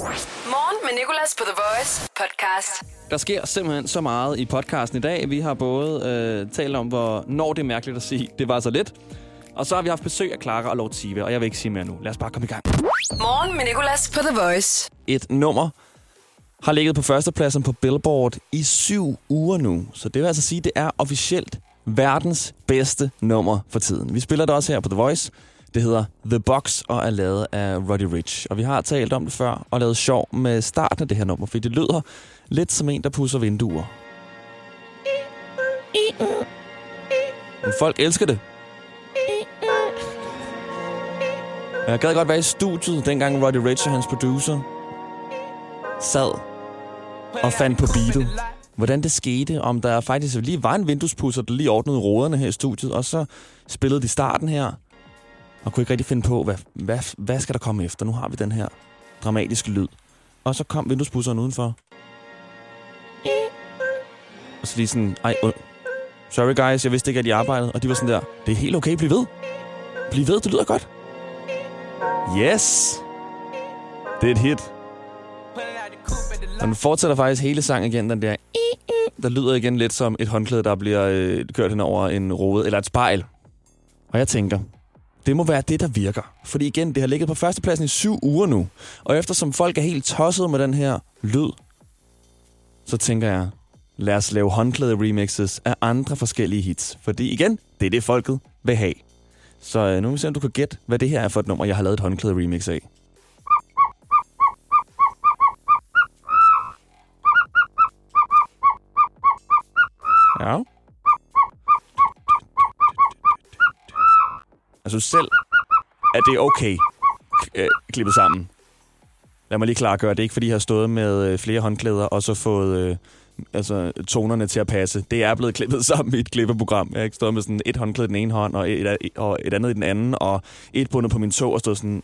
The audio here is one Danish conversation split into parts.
Morgen med Nicolas på The Voice podcast. Der sker simpelthen så meget i podcasten i dag. Vi har både øh, talt om, hvor når det er mærkeligt at sige, det var så lidt. Og så har vi haft besøg af Clara og Lord Tive, og jeg vil ikke sige mere nu. Lad os bare komme i gang. Morgen med Nicolas på The Voice. Et nummer har ligget på førstepladsen på Billboard i syv uger nu. Så det vil altså sige, at det er officielt verdens bedste nummer for tiden. Vi spiller det også her på The Voice. Det hedder The Box og er lavet af Roddy Rich. Og vi har talt om det før og lavet sjov med starten af det her nummer, fordi det lyder lidt som en, der pusser vinduer. Men folk elsker det. Jeg gad godt være i studiet, dengang Roddy Rich og hans producer sad og fandt på beatet. Hvordan det skete, om der faktisk lige var en vinduespusser, der lige ordnede råderne her i studiet, og så spillede de starten her, og kunne ikke rigtig finde på, hvad, hvad, hvad skal der komme efter? Nu har vi den her dramatiske lyd. Og så kom vinduespusseren udenfor. Og så lige sådan, ej, uh, sorry guys, jeg vidste ikke, at I arbejdede. Og de var sådan der, det er helt okay, bliv ved. Bliv ved, det lyder godt. Yes! Det er et hit. Og den fortsætter faktisk hele sangen igen, den der... Der lyder igen lidt som et håndklæde, der bliver øh, kørt hen over en rode, eller et spejl. Og jeg tænker, det må være det, der virker. Fordi igen, det har ligget på førstepladsen i syv uger nu. Og eftersom folk er helt tosset med den her lyd, så tænker jeg, lad os lave håndklæde remixes af andre forskellige hits. Fordi igen, det er det, folket vil have. Så øh, nu vil vi se, om du kan gætte, hvad det her er for et nummer, jeg har lavet et håndklæde remix af. Ja. Altså selv er det okay øh, klippet sammen. Lad mig lige klargøre, det er ikke fordi, jeg har stået med øh, flere håndklæder og så fået øh, altså, tonerne til at passe. Det er blevet klippet sammen i et klippeprogram. Jeg har ikke stået med sådan et håndklæde i den ene hånd og et, og et andet i den anden, og et bundet på min tog og stået sådan...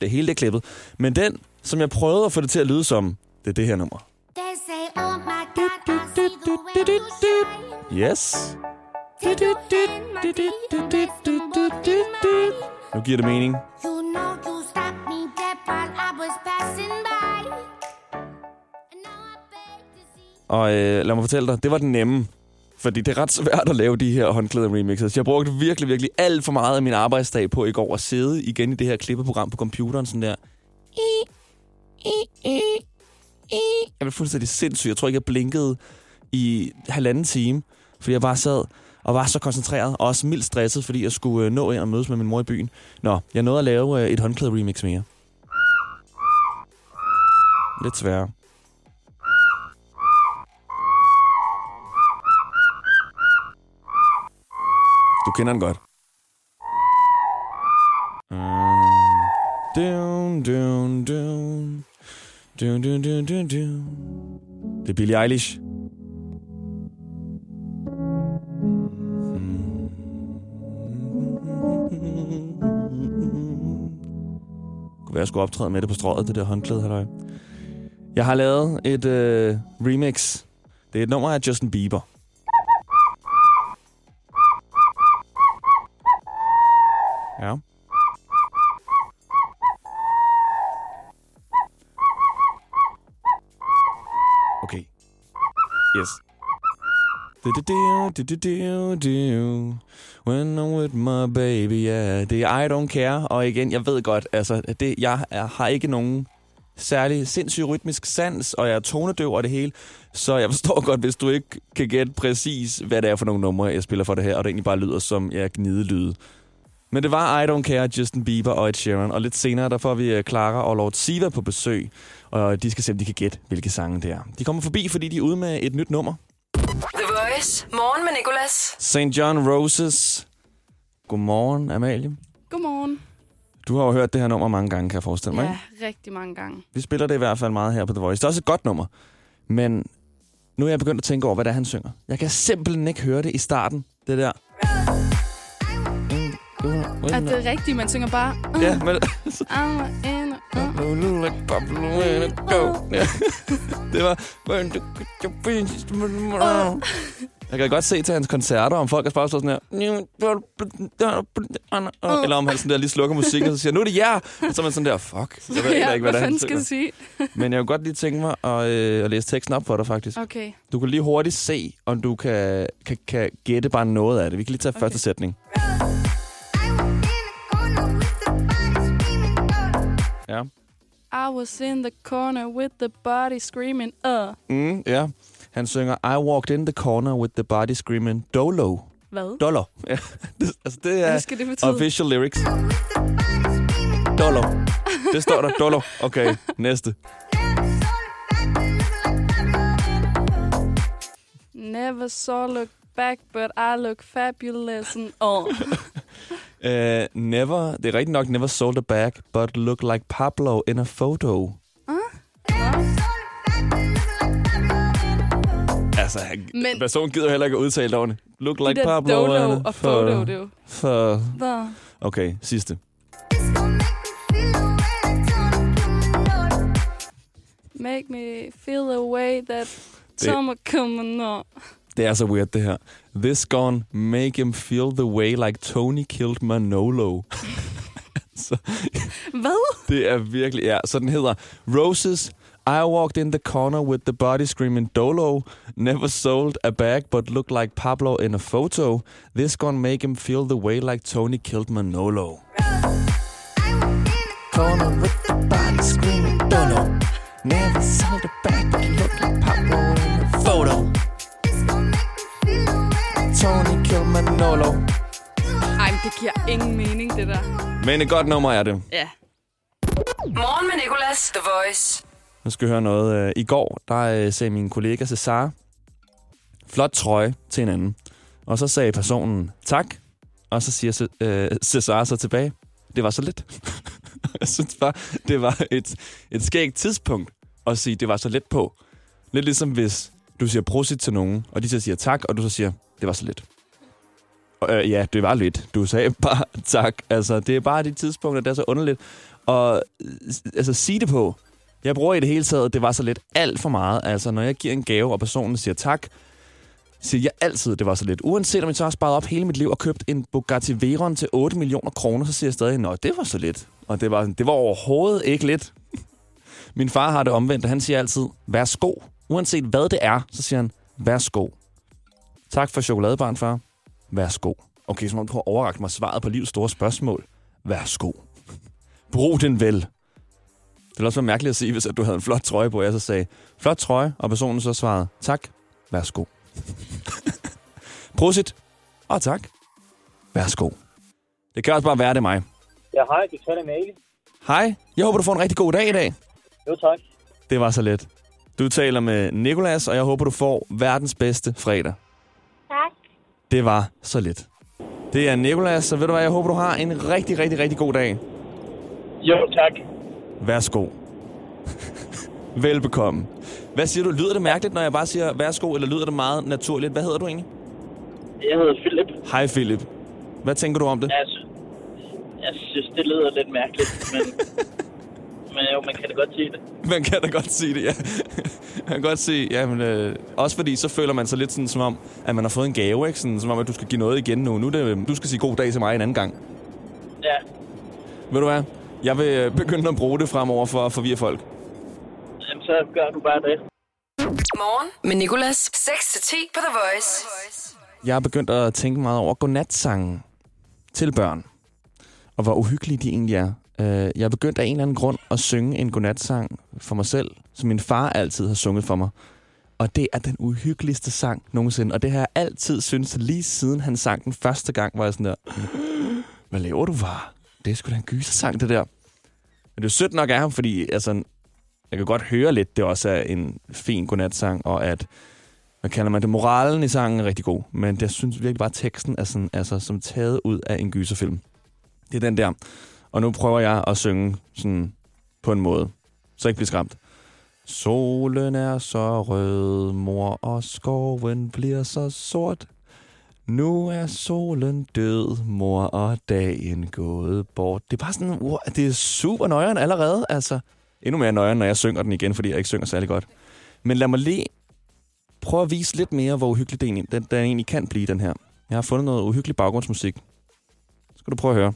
Det hele det er klippet. Men den, som jeg prøvede at få det til at lyde som, det er det her nummer. Oh. Yes. Nu giver det mening. Og øh, lad mig fortælle dig, det var den nemme. Fordi det er ret svært at lave de her håndklæder remixes. Jeg brugte virkelig, virkelig alt for meget af min arbejdsdag på i går at sidde igen i det her klippeprogram på computeren sådan der. Jeg blev fuldstændig sindssyg. Jeg tror ikke, jeg blinkede i halvanden time, fordi jeg bare sad og var så koncentreret, og også mildt stresset, fordi jeg skulle øh, nå ind og mødes med min mor i byen. Nå, jeg nåede at lave øh, et håndklæde remix mere. Lidt sværere. Du kender den godt. Mm. Dun, dun, dun. Dun, dun, dun, dun, dun. Det er Billie Eilish. Kunne være, jeg skulle optræde med det på strøget, det der håndklæde, halløj. Jeg har lavet et øh, remix. Det er et nummer af Justin Bieber. Ja. Okay. Yes. Du-du-du-du-du-du. When I'm with my baby, yeah. Det er I don't care, og igen, jeg ved godt, altså, det, jeg er, har ikke nogen særlig sindssyg rytmisk sans, og jeg er tonedøv og det hele, så jeg forstår godt, hvis du ikke kan gætte præcis, hvad det er for nogle numre, jeg spiller for det her, og det egentlig bare lyder som jeg gnidelyde. Men det var I Don't Care, Justin Bieber og Ed Sheeran, og lidt senere, der får vi øh, Clara og Lord Siva på besøg, og de skal se, om de kan gætte, hvilke sange det er. De kommer forbi, fordi de er ude med et nyt nummer. Voice. Morgen med Nicolas. St. John Roses. Godmorgen, Amalie. Godmorgen. Du har jo hørt det her nummer mange gange, kan jeg forestille mig. Ja, ikke? rigtig mange gange. Vi spiller det i hvert fald meget her på The Voice. Det er også et godt nummer. Men nu er jeg begyndt at tænke over, hvad det er, han synger. Jeg kan simpelthen ikke høre det i starten. Det der. At det er rigtigt, man synger bare... Uh, Ja, men... I'm in, uh. Ja. Det var... Jeg kan godt se til hans koncerter, om folk er bare sådan her... Eller om han sådan der lige slukker musikken, og så siger, nu er det jer! Og så er man sådan der, fuck. Så ved ja, ikke, hvad han fanden skal jeg sige? Men jeg vil godt lige tænke mig at, øh, at læse teksten op for dig, faktisk. Okay. Du kan lige hurtigt se, om du kan, kan, kan gætte bare noget af det. Vi kan lige tage okay. første sætning. Ja. I was in the corner with the body screaming, uh. Mm, ja. Han synger, I walked in the corner with the body screaming, Dolo. Hvad? Dollar. Ja, det, altså, det er Hvad skal det betyde? official lyrics. Dollar. Det står der. Dollar. Okay, næste. Never saw look back, but I look fabulous and all. Uh, never, det er rigtigt nok, never sold a bag, but look like Pablo in a photo. Altså, han, Men- personen gider heller ikke at udtale det ordentligt. Look like der Pablo a og photo, det jo... For, okay, sidste. Make me feel a way that summer coming on. Det er så weird, det her. This gone make him feel the way like Tony killed Manolo. så, Hvad? det er virkelig... Ja, så den hedder Roses. I walked in the corner with the body screaming Dolo. Never sold a bag, but looked like Pablo in a photo. This gonna make him feel the way like Tony killed Manolo. Corner with the body screaming Dolo. Never sold a bag, but looked like Pablo in a photo. Tony Manolo. Ej, men det giver ingen mening, det der. Men et godt nummer er det. Ja. Morgen med Nicolas, The Voice. Nu skal vi høre noget. Øh, I går, der øh, sagde min kollega Cesar, flot trøje til hinanden. Og så sagde personen tak, og så siger øh, Cesar så tilbage, det var så lidt. Jeg synes bare, det var et, et skægt tidspunkt at sige, det var så let på. Lidt ligesom hvis du siger prosit til nogen, og de så siger tak, og du så siger, det var så lidt. Og, øh, ja, det var lidt. Du sagde bare tak. Altså, det er bare de tidspunkter, der er så underligt. Og øh, altså, sige det på. Jeg bruger i det hele taget, det var så lidt alt for meget. Altså, når jeg giver en gave, og personen siger tak, siger jeg altid, det var så lidt. Uanset om jeg så har sparet op hele mit liv og købt en Bugatti Veyron til 8 millioner kroner, så siger jeg stadig, nå, det var så lidt. Og det var, det var overhovedet ikke lidt. Min far har det omvendt, og han siger altid, værsgo. Uanset hvad det er, så siger han, værsgo. Tak for chokoladebarn, far. Værsgo. Okay, som om du har overragt mig svaret på livets store spørgsmål. Værsgo. Brug den vel. Det ville også være mærkeligt at sige, hvis at du havde en flot trøje på, og jeg så sagde, flot trøje, og personen så svarede, tak, værsgo. Prosit, og tak, værsgo. Det kan også bare være, det er mig. Ja, hej, du taler med Ali. Hej, jeg håber, du får en rigtig god dag i dag. Jo, tak. Det var så let. Du taler med Nikolas, og jeg håber, du får verdens bedste fredag. Det var så let. Det er Nikolas, så ved du hvad, jeg håber, du har en rigtig, rigtig, rigtig god dag. Jo, tak. Værsgo. Velbekomme. Hvad siger du? Lyder det mærkeligt, når jeg bare siger værsgo, eller lyder det meget naturligt? Hvad hedder du egentlig? Jeg hedder Philip. Hej Philip. Hvad tænker du om det? Jeg, sy- jeg synes, det lyder lidt mærkeligt, men, men jo, man kan da godt sige det. Man kan da godt sige det, ja. Man kan godt sige, ja, men, øh, også fordi så føler man sig lidt sådan, som om, at man har fået en gave, ikke? Sådan, som om, at du skal give noget igen nu. Nu er det, øh, du skal sige god dag til mig en anden gang. Ja, Ved du hvad? Jeg vil øh, begynde at bruge det fremover for at forvirre folk. jamen, så gør du bare det. Morgen med Nicolas. 6-10 på The Voice. Jeg har begyndt at tænke meget over godnatsangen til børn. Og hvor uhyggelige de egentlig er. Øh, Jeg begyndte af en eller anden grund at synge en godnatsang for mig selv, som min far altid har sunget for mig. Og det er den uhyggeligste sang nogensinde. Og det har jeg altid syntes, lige siden han sang den første gang, var jeg sådan der, mm, hvad laver du, var? Det er sgu da en gysersang, det der. Men det er sødt nok af ham, fordi altså, jeg kan godt høre lidt, det også er en fin godnatsang, og at hvad kalder man det? Moralen i sangen er rigtig god, men jeg synes virkelig bare, at teksten er sådan, altså, som taget ud af en gyserfilm. Det er den der. Og nu prøver jeg at synge sådan på en måde, så jeg ikke bliver skræmt. Solen er så rød, mor, og skoven bliver så sort. Nu er solen død, mor, og dagen gået bort. Det er bare sådan, wow, det er super nøjeren allerede. Altså, endnu mere nøjeren, når jeg synger den igen, fordi jeg ikke synger særlig godt. Men lad mig lige prøve at vise lidt mere, hvor uhyggelig den, egentlig- den, den egentlig kan blive, den her. Jeg har fundet noget uhyggelig baggrundsmusik. Skal du prøve at høre.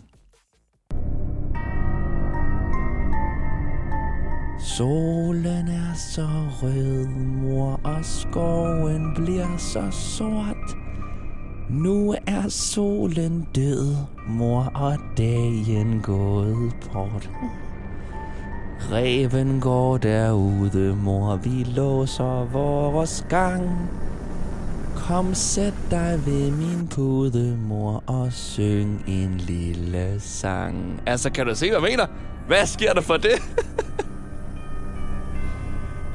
Solen er så rød, mor, og skoven bliver så sort. Nu er solen død, mor, og dagen gået bort. Reven går derude, mor, vi låser vores gang. Kom, sæt dig ved min pude, mor, og syng en lille sang. Altså, kan du se, hvad jeg mener? Hvad sker der for det?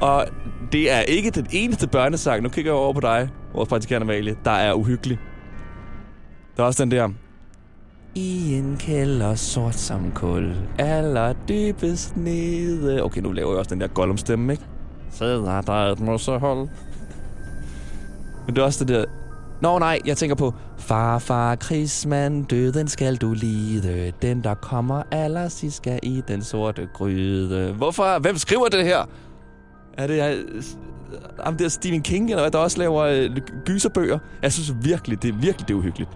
og det er ikke den eneste børnesang. Nu kigger jeg over på dig, vores praktikant Amalie, der er uhyggelig. Der er også den der... I en kælder sort som kul, aller dybest nede. Okay, nu laver jeg også den der Gollum-stemme, ikke? Sidder der et mussehold. Men det er også det der... Nå nej, jeg tænker på... Far, far, krigsmand, døden skal du lide. Den, der kommer allersidst, skal i den sorte gryde. Hvorfor? Hvem skriver det her? Er det... Jeg, jamen, det er Stephen King, eller hvad, der også laver øh, gyserbøger? Jeg synes virkelig, det er virkelig det er uhyggeligt.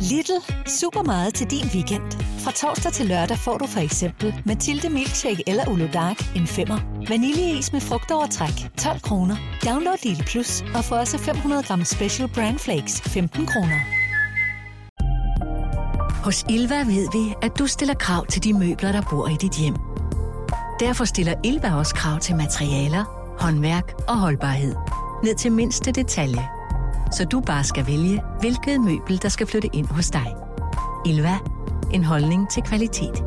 Lidl. Super meget til din weekend. Fra torsdag til lørdag får du for eksempel Mathilde Milkshake eller Ulo Dark en femmer. Vaniljeis med frugtovertræk 12 kroner. Download Lidl Plus og få også 500 gram Special Brand Flakes 15 kroner. Hos Ilva ved vi, at du stiller krav til de møbler, der bor i dit hjem. Derfor stiller Ilva også krav til materialer, håndværk og holdbarhed. Ned til mindste detalje så du bare skal vælge, hvilket møbel, der skal flytte ind hos dig. Ilva. En holdning til kvalitet.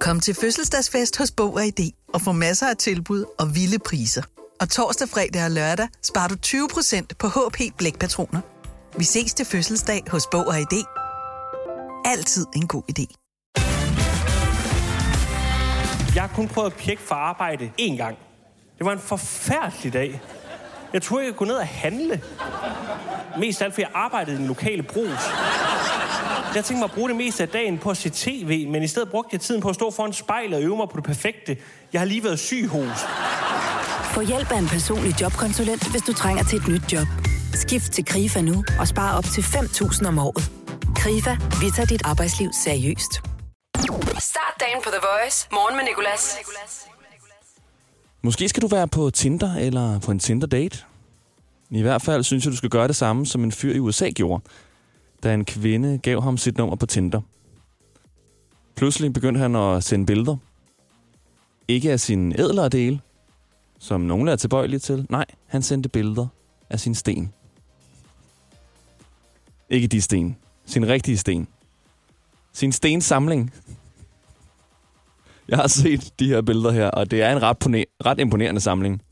Kom til fødselsdagsfest hos Bog og ID og få masser af tilbud og vilde priser. Og torsdag, fredag og lørdag sparer du 20% på HP Blækpatroner. Vi ses til fødselsdag hos Bog og ID. Altid en god idé. Jeg har kun prøvet at pjekke for arbejde én gang. Det var en forfærdelig dag. Jeg troede, jeg kunne gå ned og handle. Mest af alt, fordi jeg arbejdede i den lokale brus. Jeg tænkte mig at bruge det meste af dagen på at se tv, men i stedet brugte jeg tiden på at stå foran spejlet og øve mig på det perfekte. Jeg har lige været syg hos. Få hjælp af en personlig jobkonsulent, hvis du trænger til et nyt job. Skift til KRIFA nu og spar op til 5.000 om året. KRIFA, vi tager dit arbejdsliv seriøst. Start dagen på The Voice. Morgen med Nicolas. Måske skal du være på Tinder eller på en Tinder-date. I hvert fald synes jeg, du skal gøre det samme, som en fyr i USA gjorde, da en kvinde gav ham sit nummer på Tinder. Pludselig begyndte han at sende billeder. Ikke af sin ædlere dele, som nogle er tilbøjelige til. Nej, han sendte billeder af sin sten. Ikke de sten. Sin rigtige sten. Sin stensamling. Jeg har set de her billeder her, og det er en ret, pone- ret imponerende samling.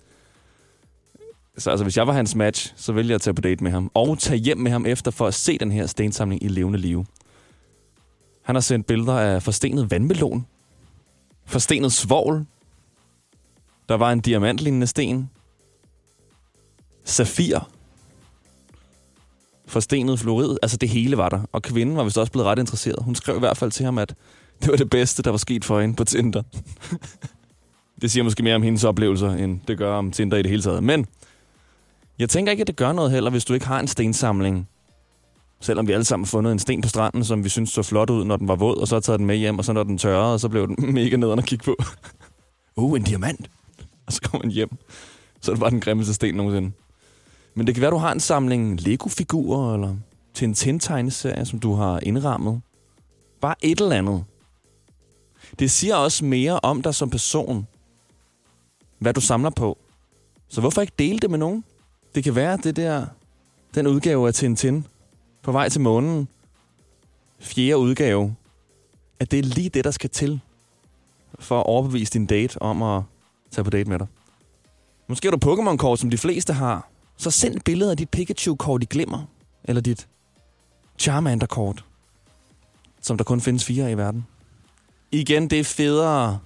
Så altså, hvis jeg var hans match, så ville jeg tage på date med ham. Og tage hjem med ham efter for at se den her stensamling i levende live. Han har sendt billeder af forstenet vandmelon. Forstenet svovl. Der var en diamantlignende sten. Safir. Forstenet fluorid. Altså det hele var der. Og kvinden var vist også blevet ret interesseret. Hun skrev i hvert fald til ham, at det var det bedste, der var sket for hende på Tinder. det siger måske mere om hendes oplevelser, end det gør om Tinder i det hele taget. Men jeg tænker ikke, at det gør noget heller, hvis du ikke har en stensamling. Selvom vi alle sammen har fundet en sten på stranden, som vi synes så flot ud, når den var våd, og så har taget den med hjem, og så når den tørrede, og så blev den mega nederen at kigge på. uh, en diamant. Og så kommer man hjem. Så er det bare den grimmeste sten nogensinde. Men det kan være, du har en samling Lego-figurer, eller Tintin-tegneserie, som du har indrammet. Bare et eller andet. Det siger også mere om dig som person, hvad du samler på. Så hvorfor ikke dele det med nogen? Det kan være, det der, den udgave af Tintin på vej til månen, fjerde udgave, at det er lige det, der skal til for at overbevise din date om at tage på date med dig. Måske har du Pokémon-kort, som de fleste har. Så send et billede af dit Pikachu-kort i glimmer. Eller dit Charmander-kort, som der kun findes fire i verden. Igen, det er federe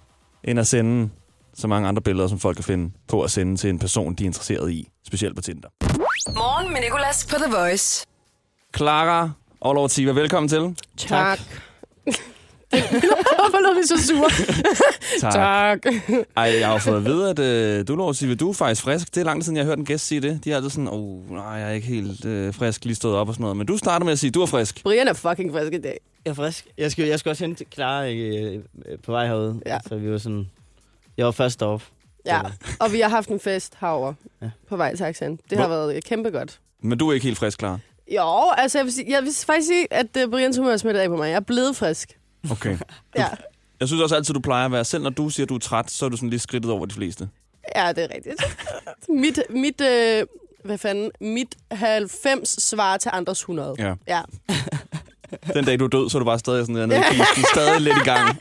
end at sende så mange andre billeder, som folk kan finde på at sende til en person, de er interesseret i. Specielt på Tinder. Morgen med Nicolas på The Voice. Clara Orlov Tiva, velkommen til. Tak. Hvorfor lod vi så sur. Tak. tak. Ej, jeg har fået at vide, at øh, du lov at sige, at du er faktisk frisk. Det er lang tid siden, jeg har hørt en gæst sige det. De er altid sådan, åh, oh, nej, jeg er ikke helt øh, frisk, lige stået op og sådan noget. Men du starter med at sige, at du er frisk. Brian er fucking frisk i dag. Jeg er frisk. Jeg skal, jeg skal også hente Clara øh, på vej herude. Ja. Så vi var sådan... Jeg var først op. Ja, og vi har haft en fest herover Ja. på vej til Aksan. Det har Hvor- været kæmpe godt. Men du er ikke helt frisk, klar. Jo, altså jeg vil, sige, jeg vil faktisk sige, at uh, Brians humør er smittet af på mig. Jeg er blevet frisk. Okay. Ja, Jeg synes også altid, du plejer at være, selv når du siger, at du er træt, så er du sådan lige skridtet over de fleste. ja det er rigtigt. mit, mit, øh, hvad fanden, mit 90 svarer til andres 100. Ja. Ja. Den dag, du er død, så er du bare stadig sådan nede i kisten, stadig lidt i gang.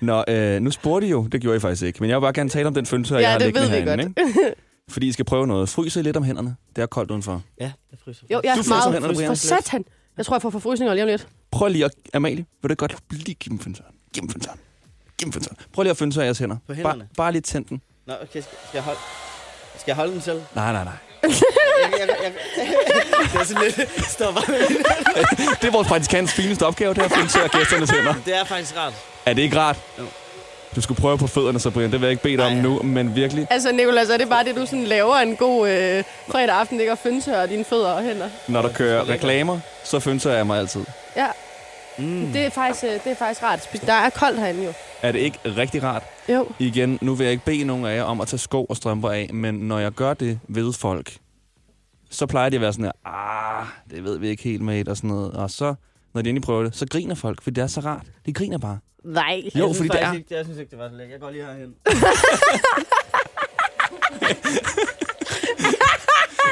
Nå, øh, nu spurgte I jo, det gjorde I faktisk ikke, men jeg vil bare gerne tale om den føntør, Ja, jeg har det liggende ved vi herinde, Ikke? Fordi I skal prøve noget. Fryser I lidt om hænderne? Det er koldt udenfor. Ja, jeg fryser. Jo, jeg Du er fryser meget hænderne, Brian. for satan. Jeg tror, jeg får forfrysninger lige om lidt. Prøv lige at... Amalie, vil du godt lige give dem føntøren? Giv dem føntøren. Giv dem føntøren. Prøv lige at føntøre jeres hænder. På Bare, hænderne? bare lige tænd den. Nå, okay. Skal, jeg holde, skal jeg holde den selv? Nej, nej, nej. Jeg, jeg, jeg, det er sådan lidt... Stop bare. Det er vores praktikants fineste opgave, det er at føntere gæsternes hænder. Det er faktisk rart. Er det ikke rart? Jo. Du skulle prøve på fødderne, så Brian. Det vil jeg ikke bede dig om nu, men virkelig. Altså, Nicolas, er det bare det, du sådan laver en god øh, fredag aften, ikke? Og fyndtør dine fødder og hænder? Når der kører reklamer, så fønter jeg mig altid. Ja. Mm. Det, er faktisk, øh, det er faktisk rart. Der er koldt herinde jo. Er det ikke rigtig rart? Jo. Igen, nu vil jeg ikke bede nogen af jer om at tage sko og strømper af, men når jeg gør det ved folk, så plejer de at være sådan her, ah, det ved vi ikke helt med og sådan noget. Og så, når de endelig prøver det, så griner folk, fordi det er så rart. De griner bare. Nej. Jo, jeg fordi det er... Ikke, jeg synes ikke, det var så lækkert. Jeg går lige herhen.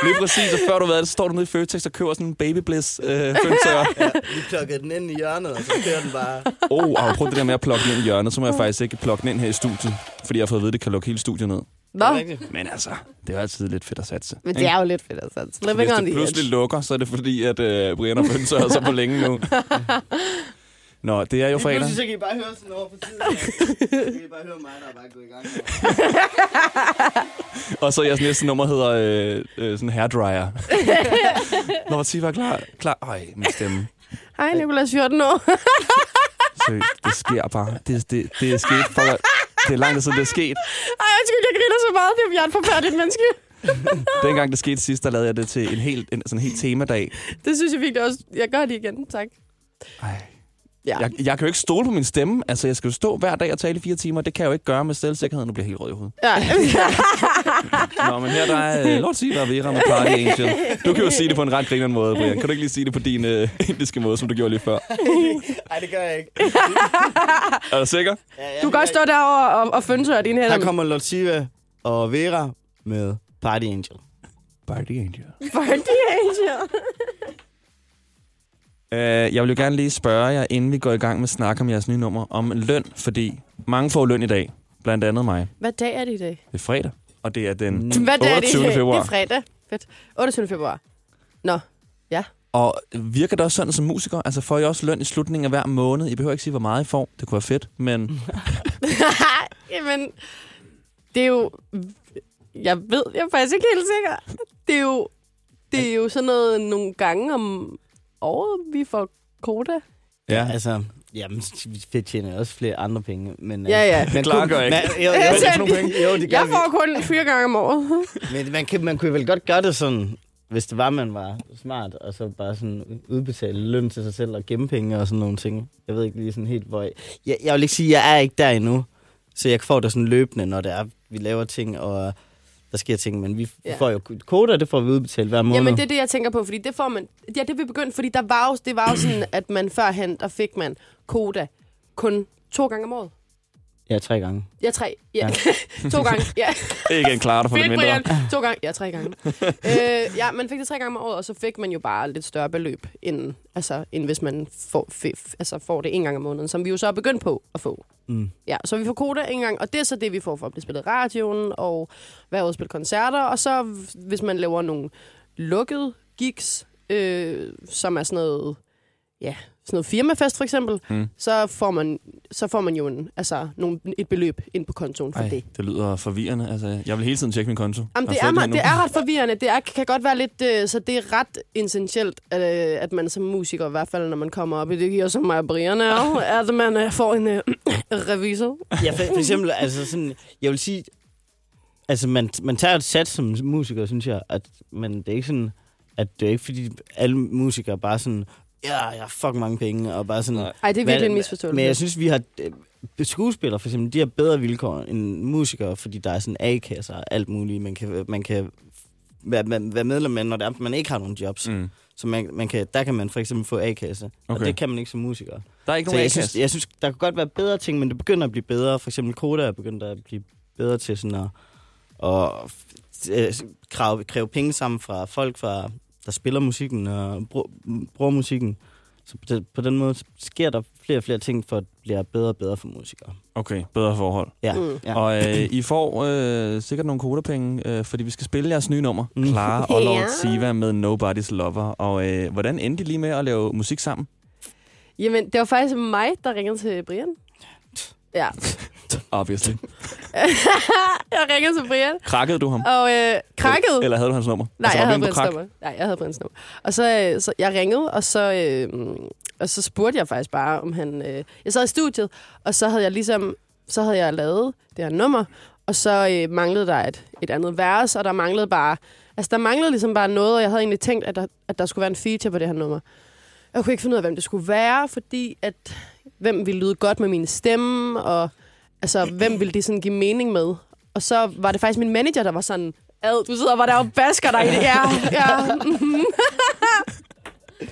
Lige præcis, og før du ved det, så står du nede i Føtex og køber sådan en baby bliss øh, føntør. Ja, vi plukkede den ind i hjørnet, og så kører den bare. Oh, og prøv det der med at plukke den ind i hjørnet, så må jeg faktisk ikke plukke den ind her i studiet, fordi jeg har fået at vide, at det kan lukke hele studiet ned. Nå? Men altså, det er jo altid lidt fedt at satse. men det er jo lidt fedt, altså. Hvis Living on det the pludselig edge. lukker, så er det fordi, at øh, Brian har føntøret sig på længe nu. Nå, det er jo Lige fredag. pludselig så kan I bare høre sådan over på siden. Så kan I bare høre mig, der er bare gået i gang. Og så jeres næste nummer hedder øh, øh, sådan hairdryer. Når man var klar. klar. Ej, min stemme. Hej, Nicolas, 14 år. Seriøst, det sker bare. Det, det, det er sket for... Det er lang tid siden, det er sket. Ej, undskyld, jeg griner så meget. Det er et forfærdeligt menneske. Dengang det skete sidst, der lavede jeg det til en helt, en, sådan en helt temadag. Det synes jeg virkelig også. Jeg gør det igen, tak. Ej. Ja. Jeg, jeg kan jo ikke stole på min stemme. Altså, jeg skal jo stå hver dag og tale i fire timer. Det kan jeg jo ikke gøre med selvsikkerhed. Nu bliver jeg helt rød i hovedet. ja. Nå, men her der er uh, Lord Siva og Vera med Party Angel. Du kan jo sige det på en ret grinerende måde, Brian. Kan du ikke lige sige det på din uh, indiske måde, som du gjorde lige før? Nej, det gør jeg ikke. Er du sikker? Ja, ja, Du kan godt stå derovre og, og fyndtøre dine hænder. Her kommer Lotsiva og Vera med Party Angel. Party Angel. Party Angel. Uh, jeg vil jo gerne lige spørge jer, inden vi går i gang med at snakke om jeres nye nummer, om løn, fordi mange får løn i dag. Blandt andet mig. Hvad dag er det i dag? Det er fredag, og det er den Hvad dag er det 28. februar. Det er fredag. Fedt. 28. februar. Nå, ja. Og virker det også sådan som musiker? Altså får I også løn i slutningen af hver måned? I behøver ikke sige, hvor meget I får. Det kunne være fedt, men Jamen, det er jo... Jeg ved, jeg er faktisk ikke helt sikker. Det er jo, det er jo sådan noget nogle gange om året, vi får koda. Ja, altså... Jamen, vi tjener også flere andre penge. Men, Ja, ja. Man Klar kunne- gør ikke. Man, jo, jo, Jeg jo, sagde- jo, det gør Jeg vi. får kun fire gange om året. Men man, kan, man kunne vel godt gøre det sådan, hvis det var, man var smart, og så bare sådan udbetale løn til sig selv og gemme penge og sådan nogle ting. Jeg ved ikke lige sådan helt, hvor jeg... Jeg, jeg vil ikke sige, at jeg er ikke der endnu, så jeg får det sådan løbende, når det er, vi laver ting, og der sker ting, men vi Ja. får jo koder, det får vi udbetalt hver måned. Jamen, det er det, jeg tænker på, fordi det får man... Ja, det vi begyndt, fordi der var jo, det var jo sådan, at man førhen, der fik man koda kun to gange om året. Ja, tre gange. Ja, tre. Ja. to gange. Ja. ikke en klarer det for lidt mindre. Brian. To gange. Ja, tre gange. øh, ja, man fik det tre gange om året, og så fik man jo bare lidt større beløb, end, altså, end hvis man får, f- altså, får det en gang om måneden, som vi jo så er begyndt på at få. Mm. Ja, så vi får koda en gang, og det er så det, vi får for at blive spillet i radioen, og ude og spille koncerter, og så hvis man laver nogle lukkede gigs, øh, som er sådan noget ja, noget firmafest for eksempel, Mm. så, får man, så får man jo en, altså, nogle, et beløb ind på kontoen for Ej, det. det lyder forvirrende. Altså, jeg vil hele tiden tjekke min konto. Jamen, det, er, nu. det er ret forvirrende. Det er, kan godt være lidt... Øh, så det er ret essentielt, at, øh, at man som musiker, i hvert fald når man kommer op i det gear, som mig og Brian er, at man øh, får en øh, revisor. Ja, for, for eksempel, altså sådan, jeg vil sige, altså man, man tager et sats som musiker, synes jeg, at, men det er ikke sådan, at det er ikke fordi alle musikere bare sådan, ja, jeg har fucking mange penge, og bare sådan... Ej, det er virkelig en misforståelse. Men jeg synes, vi har... øh, Skuespillere for eksempel, de har bedre vilkår end musikere, fordi der er sådan A-kasser og alt muligt. Man kan, man kan være, være- medlem af, når det er, man ikke har nogen jobs. Mm. Så man, man kan, der kan man for eksempel få A-kasse, okay. Og det kan man ikke som musiker. Der er ikke nogen jeg A-kasse? synes, jeg synes, der kan godt være bedre ting, men det begynder at blive bedre. For eksempel Koda er begyndt at blive bedre til sådan at, at øh, kræve, kræve penge sammen fra folk, fra, der spiller musikken og brug, bruger musikken. Så på den, på den måde sker der flere og flere ting, for at det bliver bedre og bedre for musikere. Okay, bedre forhold. Ja. Mm. ja. Og øh, I får øh, sikkert nogle kodapenge, øh, fordi vi skal spille jeres nye nummer, Mm. Clara og Lord. Siva med Nobody's Lover. Og øh, hvordan endte I lige med at lave musik sammen? Jamen, det var faktisk mig, der ringede til Brian. Ja. Obviously. jeg ringede til Brian, Krakkede du ham? og øh, krakkede. Eller havde du hans nummer? Nej, Altså, jeg havde Brians nummer. Nej, jeg havde Brians nummer. Og så, øh, så jeg ringede, og så, øh, og så spurgte jeg faktisk bare, om han... Øh, jeg sad i studiet, og så havde jeg ligesom... Så havde jeg lavet det her nummer, og så øh, manglede der et, et andet vers, og der manglede bare... Altså, der manglede ligesom bare noget, og jeg havde egentlig tænkt, at der, at der skulle være en feature på det her nummer. Jeg kunne ikke finde ud af, hvem det skulle være, fordi at... Hvem ville lyde godt med min stemme, og altså, hvem ville det sådan give mening med? Og så var det faktisk min manager, der var sådan, ad, du sidder bare der og basker dig i det. Ja, ja. mhm."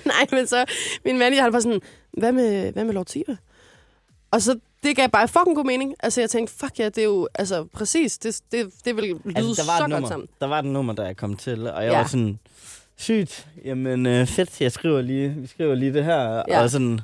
Nej, men så min manager, han var sådan, hvad med, hvad med Lord Siva? Og så det gav bare fucking god mening. Altså, jeg tænkte, fuck ja, det er jo, altså, præcis, det, det, det vil lyde Altså, der var, så godt nummer, sammen. der var et nummer, der jeg kom til, og jeg Ja. var sådan, sygt, jamen øh, fedt, jeg skriver lige, vi skriver lige det her, ja. og sådan,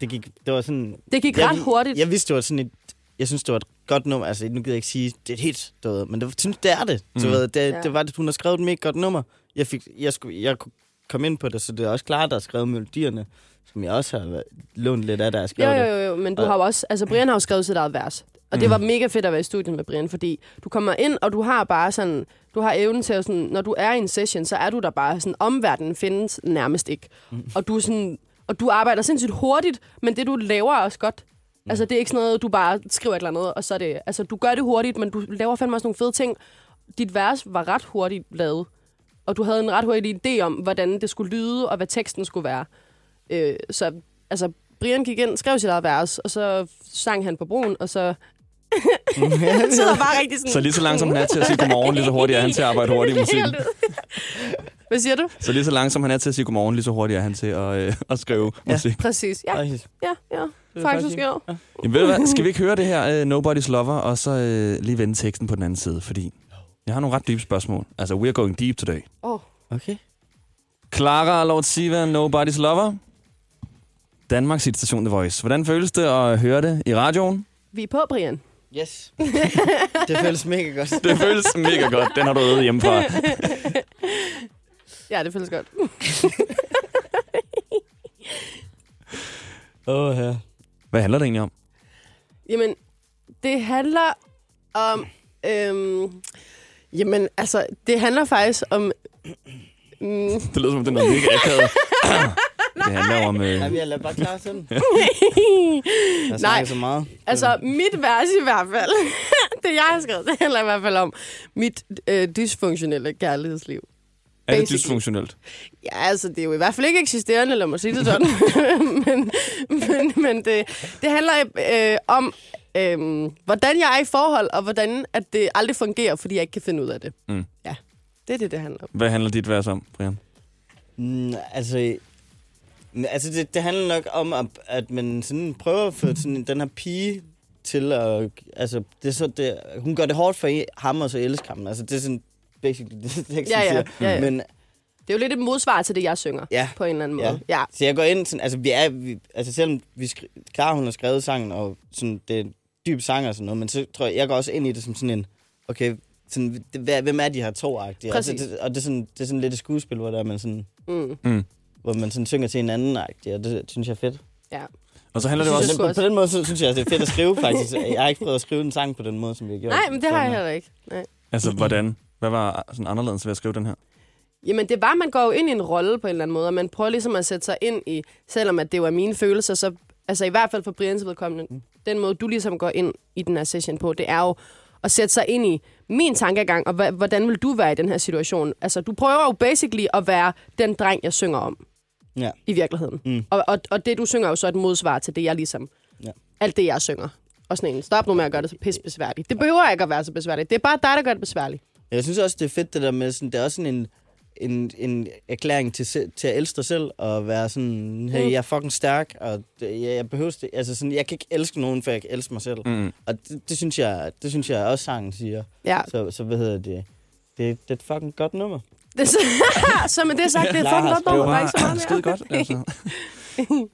det gik, det var sådan... Det gik jeg, ret hurtigt. Jeg vidste, det var sådan et, jeg synes, det var et godt nummer, altså nu gider jeg ikke sige, det er et hit, du ved, men det, synes, det er det, du Mm. ved, det, Ja. det var det, hun har skrevet et mega godt nummer, jeg fik, jeg skulle, jeg kunne komme ind på det, så det er også klart, der er skrevet melodierne, som jeg også har lånt lidt af, der jeg skrev Jo, jo, jo, jo, men du Og- har jo også... Altså, Brian har jo skrevet sit eget vers. Og det var mega fedt at være i studiet med Brian, fordi du kommer ind, og du har bare sådan... Du har evnen til at sådan... Når du er i en session, så er du der bare sådan... Omverdenen findes nærmest ikke. Mhm. Og du er sådan... Og du arbejder sindssygt hurtigt, men det du laver er også godt. Mhm. Altså, det er ikke sådan noget, du bare skriver et eller andet, og så er det... Altså, du gør det hurtigt, men du laver fandme også nogle fede ting. Dit vers var ret hurtigt lavet. Og du havde en ret hurtig idé om, hvordan det skulle lyde, og hvad teksten skulle være. Øh, så altså, Brian gik ind, skrev sit eget vers, og så sang han på broen, og så... han sidder bare rigtig sådan... Så lige så langsomt han er til at sige godmorgen, lige så hurtigt er han til at arbejde hurtigt i musikken. Hvad siger du? Så lige så langsomt han er til at sige godmorgen, lige så hurtigt er han til at, øh, at skrive Ja. musik. Præcis. Ja, Præcis. ja, ja. er Faktisk, faktisk- ja. Jamen, ved du hvad? Skal vi ikke høre det her uh, Nobody's Lover, og så uh, lige vende teksten på den anden side? Fordi jeg har nogle ret dybe spørgsmål. Altså, we're going deep today. Oh. Okay. Clara Lord Siva, Nobody's Lover. Danmarks station The Voice. Hvordan føles det at høre det i radioen? Vi er på, Brian. Yes. det føles mega godt. Det føles mega godt. Den har du øvet hjemmefra. Ja, det føles godt. Åh, oh, ja. Hvad handler det egentlig om? Jamen, det handler om... Øhm, jamen, altså, det handler faktisk om... Mm, Det lyder som, om det er noget mega akavet. det handler om... Øh, Jamen, jeg lader bare klar til den. Jeg Nej, så meget. altså, mit vers i hvert fald, det jeg har skrevet, det handler i hvert fald om mit øh, dysfunktionelle kærlighedsliv. Er det dysfunktionelt? Ja, altså, det er jo i hvert fald ikke eksisterende, lad mig sige det sådan. men men, men det, det handler øh, om, øh, hvordan jeg er i forhold, og hvordan at det aldrig fungerer, fordi jeg ikke kan finde ud af det. Mm. Ja, det er det, det handler om. Hvad handler dit vers om, Brian? Mm, altså, altså det, det handler nok om, at, at man sådan prøver at få sådan, den her pige til at... Altså, det er så, det, hun gør det hårdt for ham, og så elsker ham. Altså, det er sådan basically det, teksten Ja, ja, siger. ja, ja. Men Det er jo lidt et modsvar til det, jeg synger, Ja. på en eller anden Ja. måde. Ja. Så jeg går ind, sådan, altså vi er, vi, altså selvom vi skri, klar, hun har skrevet sangen, og sådan, det er en dyb sang og sådan noget, men så tror jeg, jeg går også ind i det som sådan en, okay, sådan, det, hvad, hvem er de her to agtige? Altså, det, og det er, sådan, det er sådan lidt et skuespil, hvor der er man sådan, Mm. Mm. hvor man sådan synger til en anden agtig, og det synes jeg er fedt. Ja. Og så handler det Så også... på, på den måde så synes jeg, det er fedt at skrive, faktisk. Jeg har ikke prøvet at skrive en sang på den måde, som vi har gjort. Nej, men det har jeg heller ikke. Nej. Altså, hvordan? Hvad var sådan anderledes ved at skrive den her? Jamen, det var, man går jo ind i en rolle på en eller anden måde, og man prøver ligesom at sætte sig ind i, selvom at det var mine følelser, så altså i hvert fald for Brians vedkommende, mm. den måde, du ligesom går ind i den her session på, det er jo at sætte sig ind i min tankegang, og hvordan vil du være i den her situation? Altså, du prøver jo basically at være den dreng, jeg synger om Ja. i virkeligheden. Mm. Og, og, og det, du synger, er jo så et modsvar til det, jeg ligesom... Ja. Alt det, jeg synger. Og sådan en, stop nu med at gøre det så pisse besværligt. Det behøver ikke at være så besværligt. Det er bare dig, der gør det besværligt. Jeg synes også, det er fedt, det der med, sådan, det er også sådan en, en, en erklæring til, til at elske dig selv, og være sådan, hey, Mm. jeg er fucking stærk, og det, jeg, jeg behøver det, altså sådan, jeg kan ikke elske nogen, før jeg kan elske mig selv. Mm. Og det, det, synes jeg, det synes jeg også, sangen siger. Ja. Så, så hvad hedder det? Det, det er et fucking godt nummer. Det, så, så med det sagt, det er Lars fucking godt nummer. Der er ikke så meget mere. Skide godt, altså.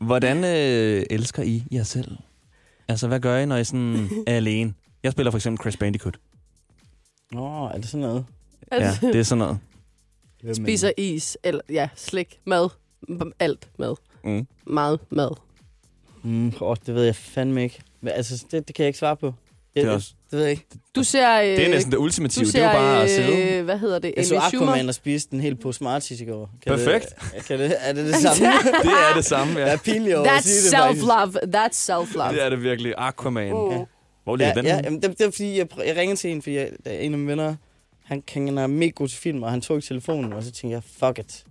Hvordan øh, elsker I jer selv? Altså, hvad gør I, når I sådan er alene? Jeg spiller for eksempel Crash Bandicoot. Nå, er det sådan noget? Ja, det er sådan noget. Spiser is, eller ja, slik, mad, alt mad. Mm. Meget mad. Mm, åh, det ved jeg fandme ikke. Men, altså, det, det kan jeg ikke svare på. Det er også... Det ved jeg ikke. Du ser... Øh, Det er næsten det ultimative. Du Det er jo ser, bare at sidde. øh, hvad hedder det? Jeg så. Aquaman og spiste den helt på Smarties i går. Kan Perfekt. Det, kan det, er det det samme? Det er det samme, ja. Jeg er pinlig over at That's sige det, faktisk. self-love. That's self-love. Det er det virkelig. Aquaman. Mm. Hvor ligger Ja, den? ja jamen, det, det er fordi, jeg, jeg ringede til en, fordi jeg, der er en af mine venner, han, han er mega god til film, og han tog ikke telefonen, og så tænkte jeg, fuck it.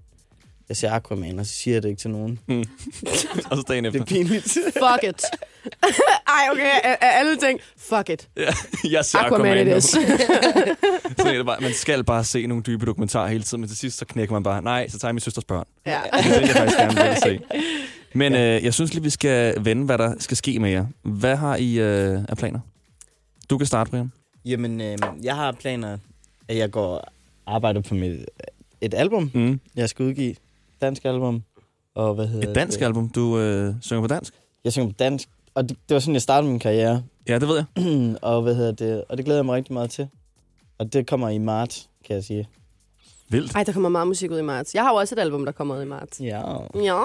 Jeg ser Aquaman, og så siger jeg det ikke til nogen. Mm. Og så dagen Det efter. er pinligt. Fuck it. Ej, okay. Af, alle ting. Fuck it. Ja, jeg ser Aquaman Aquaman, it is. Så er det bare, man skal bare se nogle dybe dokumentarer hele tiden, men til sidst så knækker man bare, nej, så tager jeg min søsters børn. ja. Det vil jeg faktisk gerne vil se. Men øh, jeg synes lige, vi skal vende, hvad der skal ske med jer. Hvad har I øh, af planer? Du kan starte, Brian. Jamen, øh, jeg har planer, at jeg går arbejder på mit, et album, Mm. jeg skal udgive. Dansk album. Og hvad hedder Et dansk det? album. Du øh, synger på dansk? Jeg synger på dansk, og det, det var sådan, jeg startede min karriere. Ja, det ved jeg. og hvad hedder det? Og det glæder jeg mig rigtig meget til. Og det kommer i marts, kan jeg sige. Vildt. Ej, der kommer meget musik ud i marts. Jeg har jo også et album, der kommer ud i marts. Ja. Ja.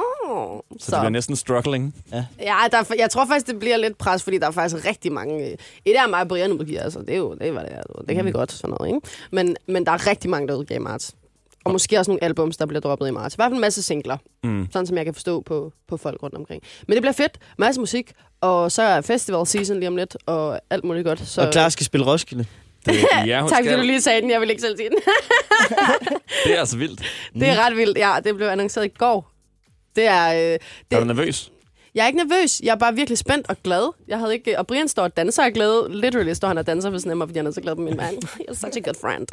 Så det bliver næsten struggling. Ja, der, er- jeg tror faktisk, det bliver lidt pres, fordi der er faktisk rigtig mange... øh, Et er mig og Brian udgiver, altså. Det er jo det, er, hvad det, er. det kan vi godt, sådan noget, ikke? Men, men der er rigtig mange, der udgiver i marts. Og måske også nogle albums, der bliver droppet i marts. I hvert fald en masse singler, Mm. sådan som jeg kan forstå på, på folk rundt omkring. Men det bliver fedt. Masse musik, og så er festival season lige om lidt, og alt muligt godt. Så... Og Clara skal spille Roskilde. Det, ja, hun tak, fordi du lige sagde den. Jeg vil ikke selv sige den. Det er altså vildt. det er ret vildt. Ja, det blev annonceret i går. Det er... Øh, Er det, du nervøs? Jeg er ikke nervøs. Jeg er bare virkelig spændt og glad. Jeg havde ikke... Og Brian står og danser og er glad. Literally står han og danser af mig, fordi han er så glad på min mand. You're such a good friend.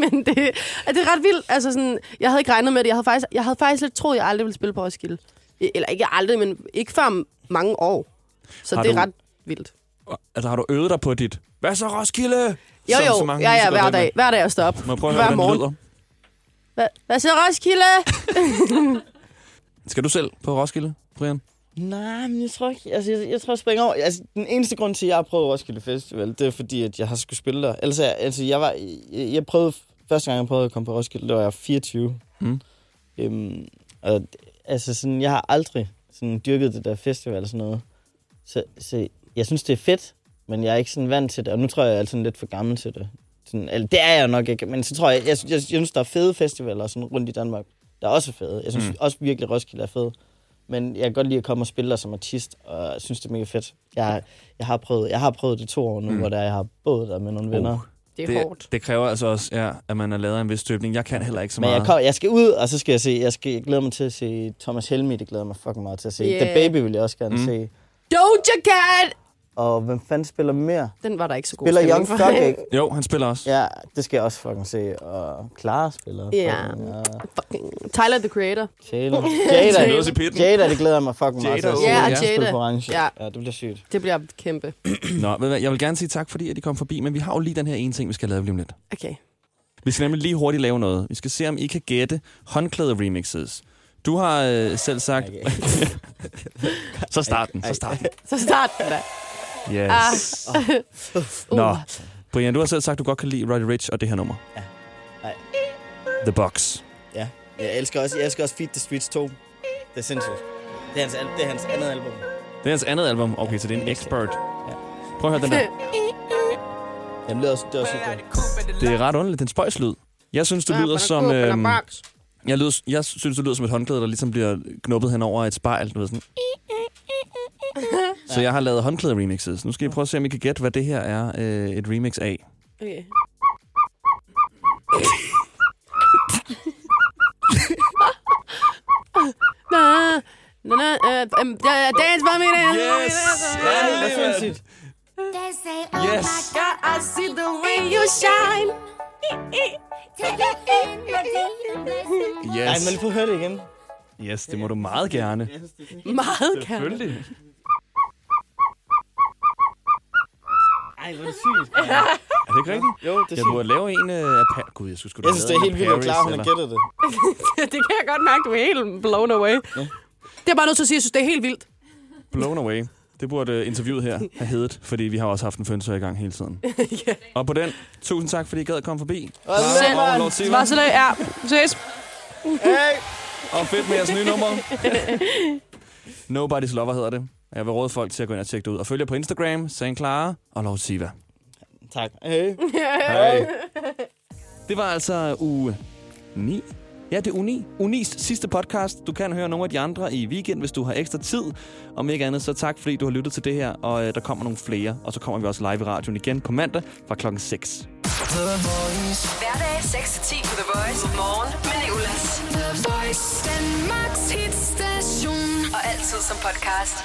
Men det, er det er ret vildt. Altså sådan, jeg havde ikke regnet med det. Jeg havde faktisk, jeg havde faktisk lidt troet, at jeg aldrig ville spille på Roskilde. Eller ikke aldrig, men ikke før mange år. Så Har det er du- ret vildt. Altså, har du øvet dig på dit... Hvad så, Roskilde? Jo, Som så jo. mange Ja, ja, hver dag. Hver dag jeg står op. Må jeg prøve at Hver høre, morgen. lyder? Hvad, hvad så Roskilde? Skal du selv på Roskilde, Brian? Nej, men jeg tror ikke... Altså, jeg, jeg tror, jeg springer over... Altså, den eneste grund til, at jeg har prøvet Roskilde Festival, det er fordi, at jeg har skulle spille der. Ellers, er- altså, jeg var... Jeg, jeg prøvede... Første gang, jeg prøvede at komme på Roskilde, der var jeg 24. Mm. Øhm, og altså, sådan, jeg har aldrig sådan, dyrket det der festival og sådan noget. Så, så jeg synes, det er fedt, men jeg er ikke sådan vant til det. Og nu tror jeg, jeg er sådan lidt for gammel til det. Sådan, eller, det er jeg nok ikke, men så tror jeg, jeg, jeg, jeg synes, der er fede festivaler sådan rundt i Danmark. Der er også fede. Jeg synes Mm. også virkelig, Roskilde er fed. Men jeg kan godt lide at komme og spille der som artist, og jeg synes, det er mega fedt. Jeg, jeg, har, prøvet, jeg har prøvet det to år nu, Mm. hvor der, jeg har boet der med nogle venner. Uh, Det er det, hårdt. det kræver altså også, ja, at man har lavet en vis støbning. Jeg kan heller ikke så Men meget. jeg, kom, jeg skal ud, og så skal jeg se, jeg, skal, jeg glæder mig til at se Thomas Helmi, det glæder mig fucking meget til at se. Yeah. The Baby vil jeg også gerne Mm. mm. se. Doja Cat! Og hvem fanden spiller mere? Den var der ikke så god Spiller stemning Young for. Thug ikke? Jo, han spiller også. Ja, det skal jeg også fucking se. Og Clara spiller. Ja. fucking, ja. Fucking Tyler, the Creator. Jada. Jada. Jada. Jada, det glæder jeg mig fucking meget til at se. Ja, Jada. på orange. Ja. ja, det bliver sygt. Det bliver kæmpe. Nå, ved jeg vil gerne sige tak, fordi at I kom forbi, men vi har jo lige den her ene ting, vi skal lave lige om lidt. Okay. Vi skal nemlig lige hurtigt lave noget. Vi skal se, om I kan gætte håndklæde-remixes. Du har øh, selv sagt... så start den, så start den. Så start den da. Yes. Ah. Nå, Brian, du har selv sagt, at du godt kan lide Roddy Rich og det her nummer. Ja. Nej. The Box. Ja. Jeg elsker også, jeg elsker også Feed the Streets 2. Det er sindssygt. Det er hans, det er hans andet album. Det er hans andet album. Okay, så det er en expert. Prøv at høre den der. Jamen, det er også, det er også okay. Det er ret underligt. Den spøjs lyd. Jeg synes, det lyder som... øhm, jeg, lyder, jeg synes, det lyder som et håndklæde, der ligesom bliver knuppet hen over et spejl. Du ved, sådan. Så jeg har lavet håndklæde remixes. Nu skal I prøve at se, om I kan gætte, hvad det her er øh, et remix af. Okay. Na, na, na, uh, um, uh, dance for me. Yes! Det er. They say, oh Yes. my God, I see the way you shine. Take it in, my dear. Ej, men lige prøv at høre det igen. Yes, det må du meget gerne. Meget gerne. Selvfølgelig. Ej, hvor er det sygt. Er det ikke rigtigt? Jo, det er Jeg burde lave en øh, af pa- Gud, jeg synes sgu, Jeg synes, det er helt vildt, at Clara, hun har gættet det. det kan jeg godt mærke, du er helt blown away. Ja. Det er bare nødt til at sige, at jeg synes, det er helt vildt. Blown away. Det burde øh, interviewet her have heddet, fordi vi har også haft en fønsør i gang hele tiden. ja. Og på den, tusind tak, fordi I gad at komme forbi. Selv. Og Lord. Var så det, ja. Ses. Hey! Og fedt med jeres nye nummer. Nobody's Lover hedder det. Jeg vil råde folk til at gå ind og tjekke det ud. Og følge jer på Instagram, San Clara og Lord Siva. Tak. Hey. Hej. Det var altså uge 9. Ja, det er uge 9. Uge 9's sidste podcast. Du kan høre nogle af de andre i weekend, hvis du har ekstra tid. Om ikke andet, så tak, fordi du har lyttet til det her. Og øh, der kommer nogle flere. Og så kommer vi også live i radioen igen på mandag fra klokken 6. Hverdag 6-10 på The Voice. Morgen med Nicolas. The Voice, Danmarks hitstation. Og altid som podcast.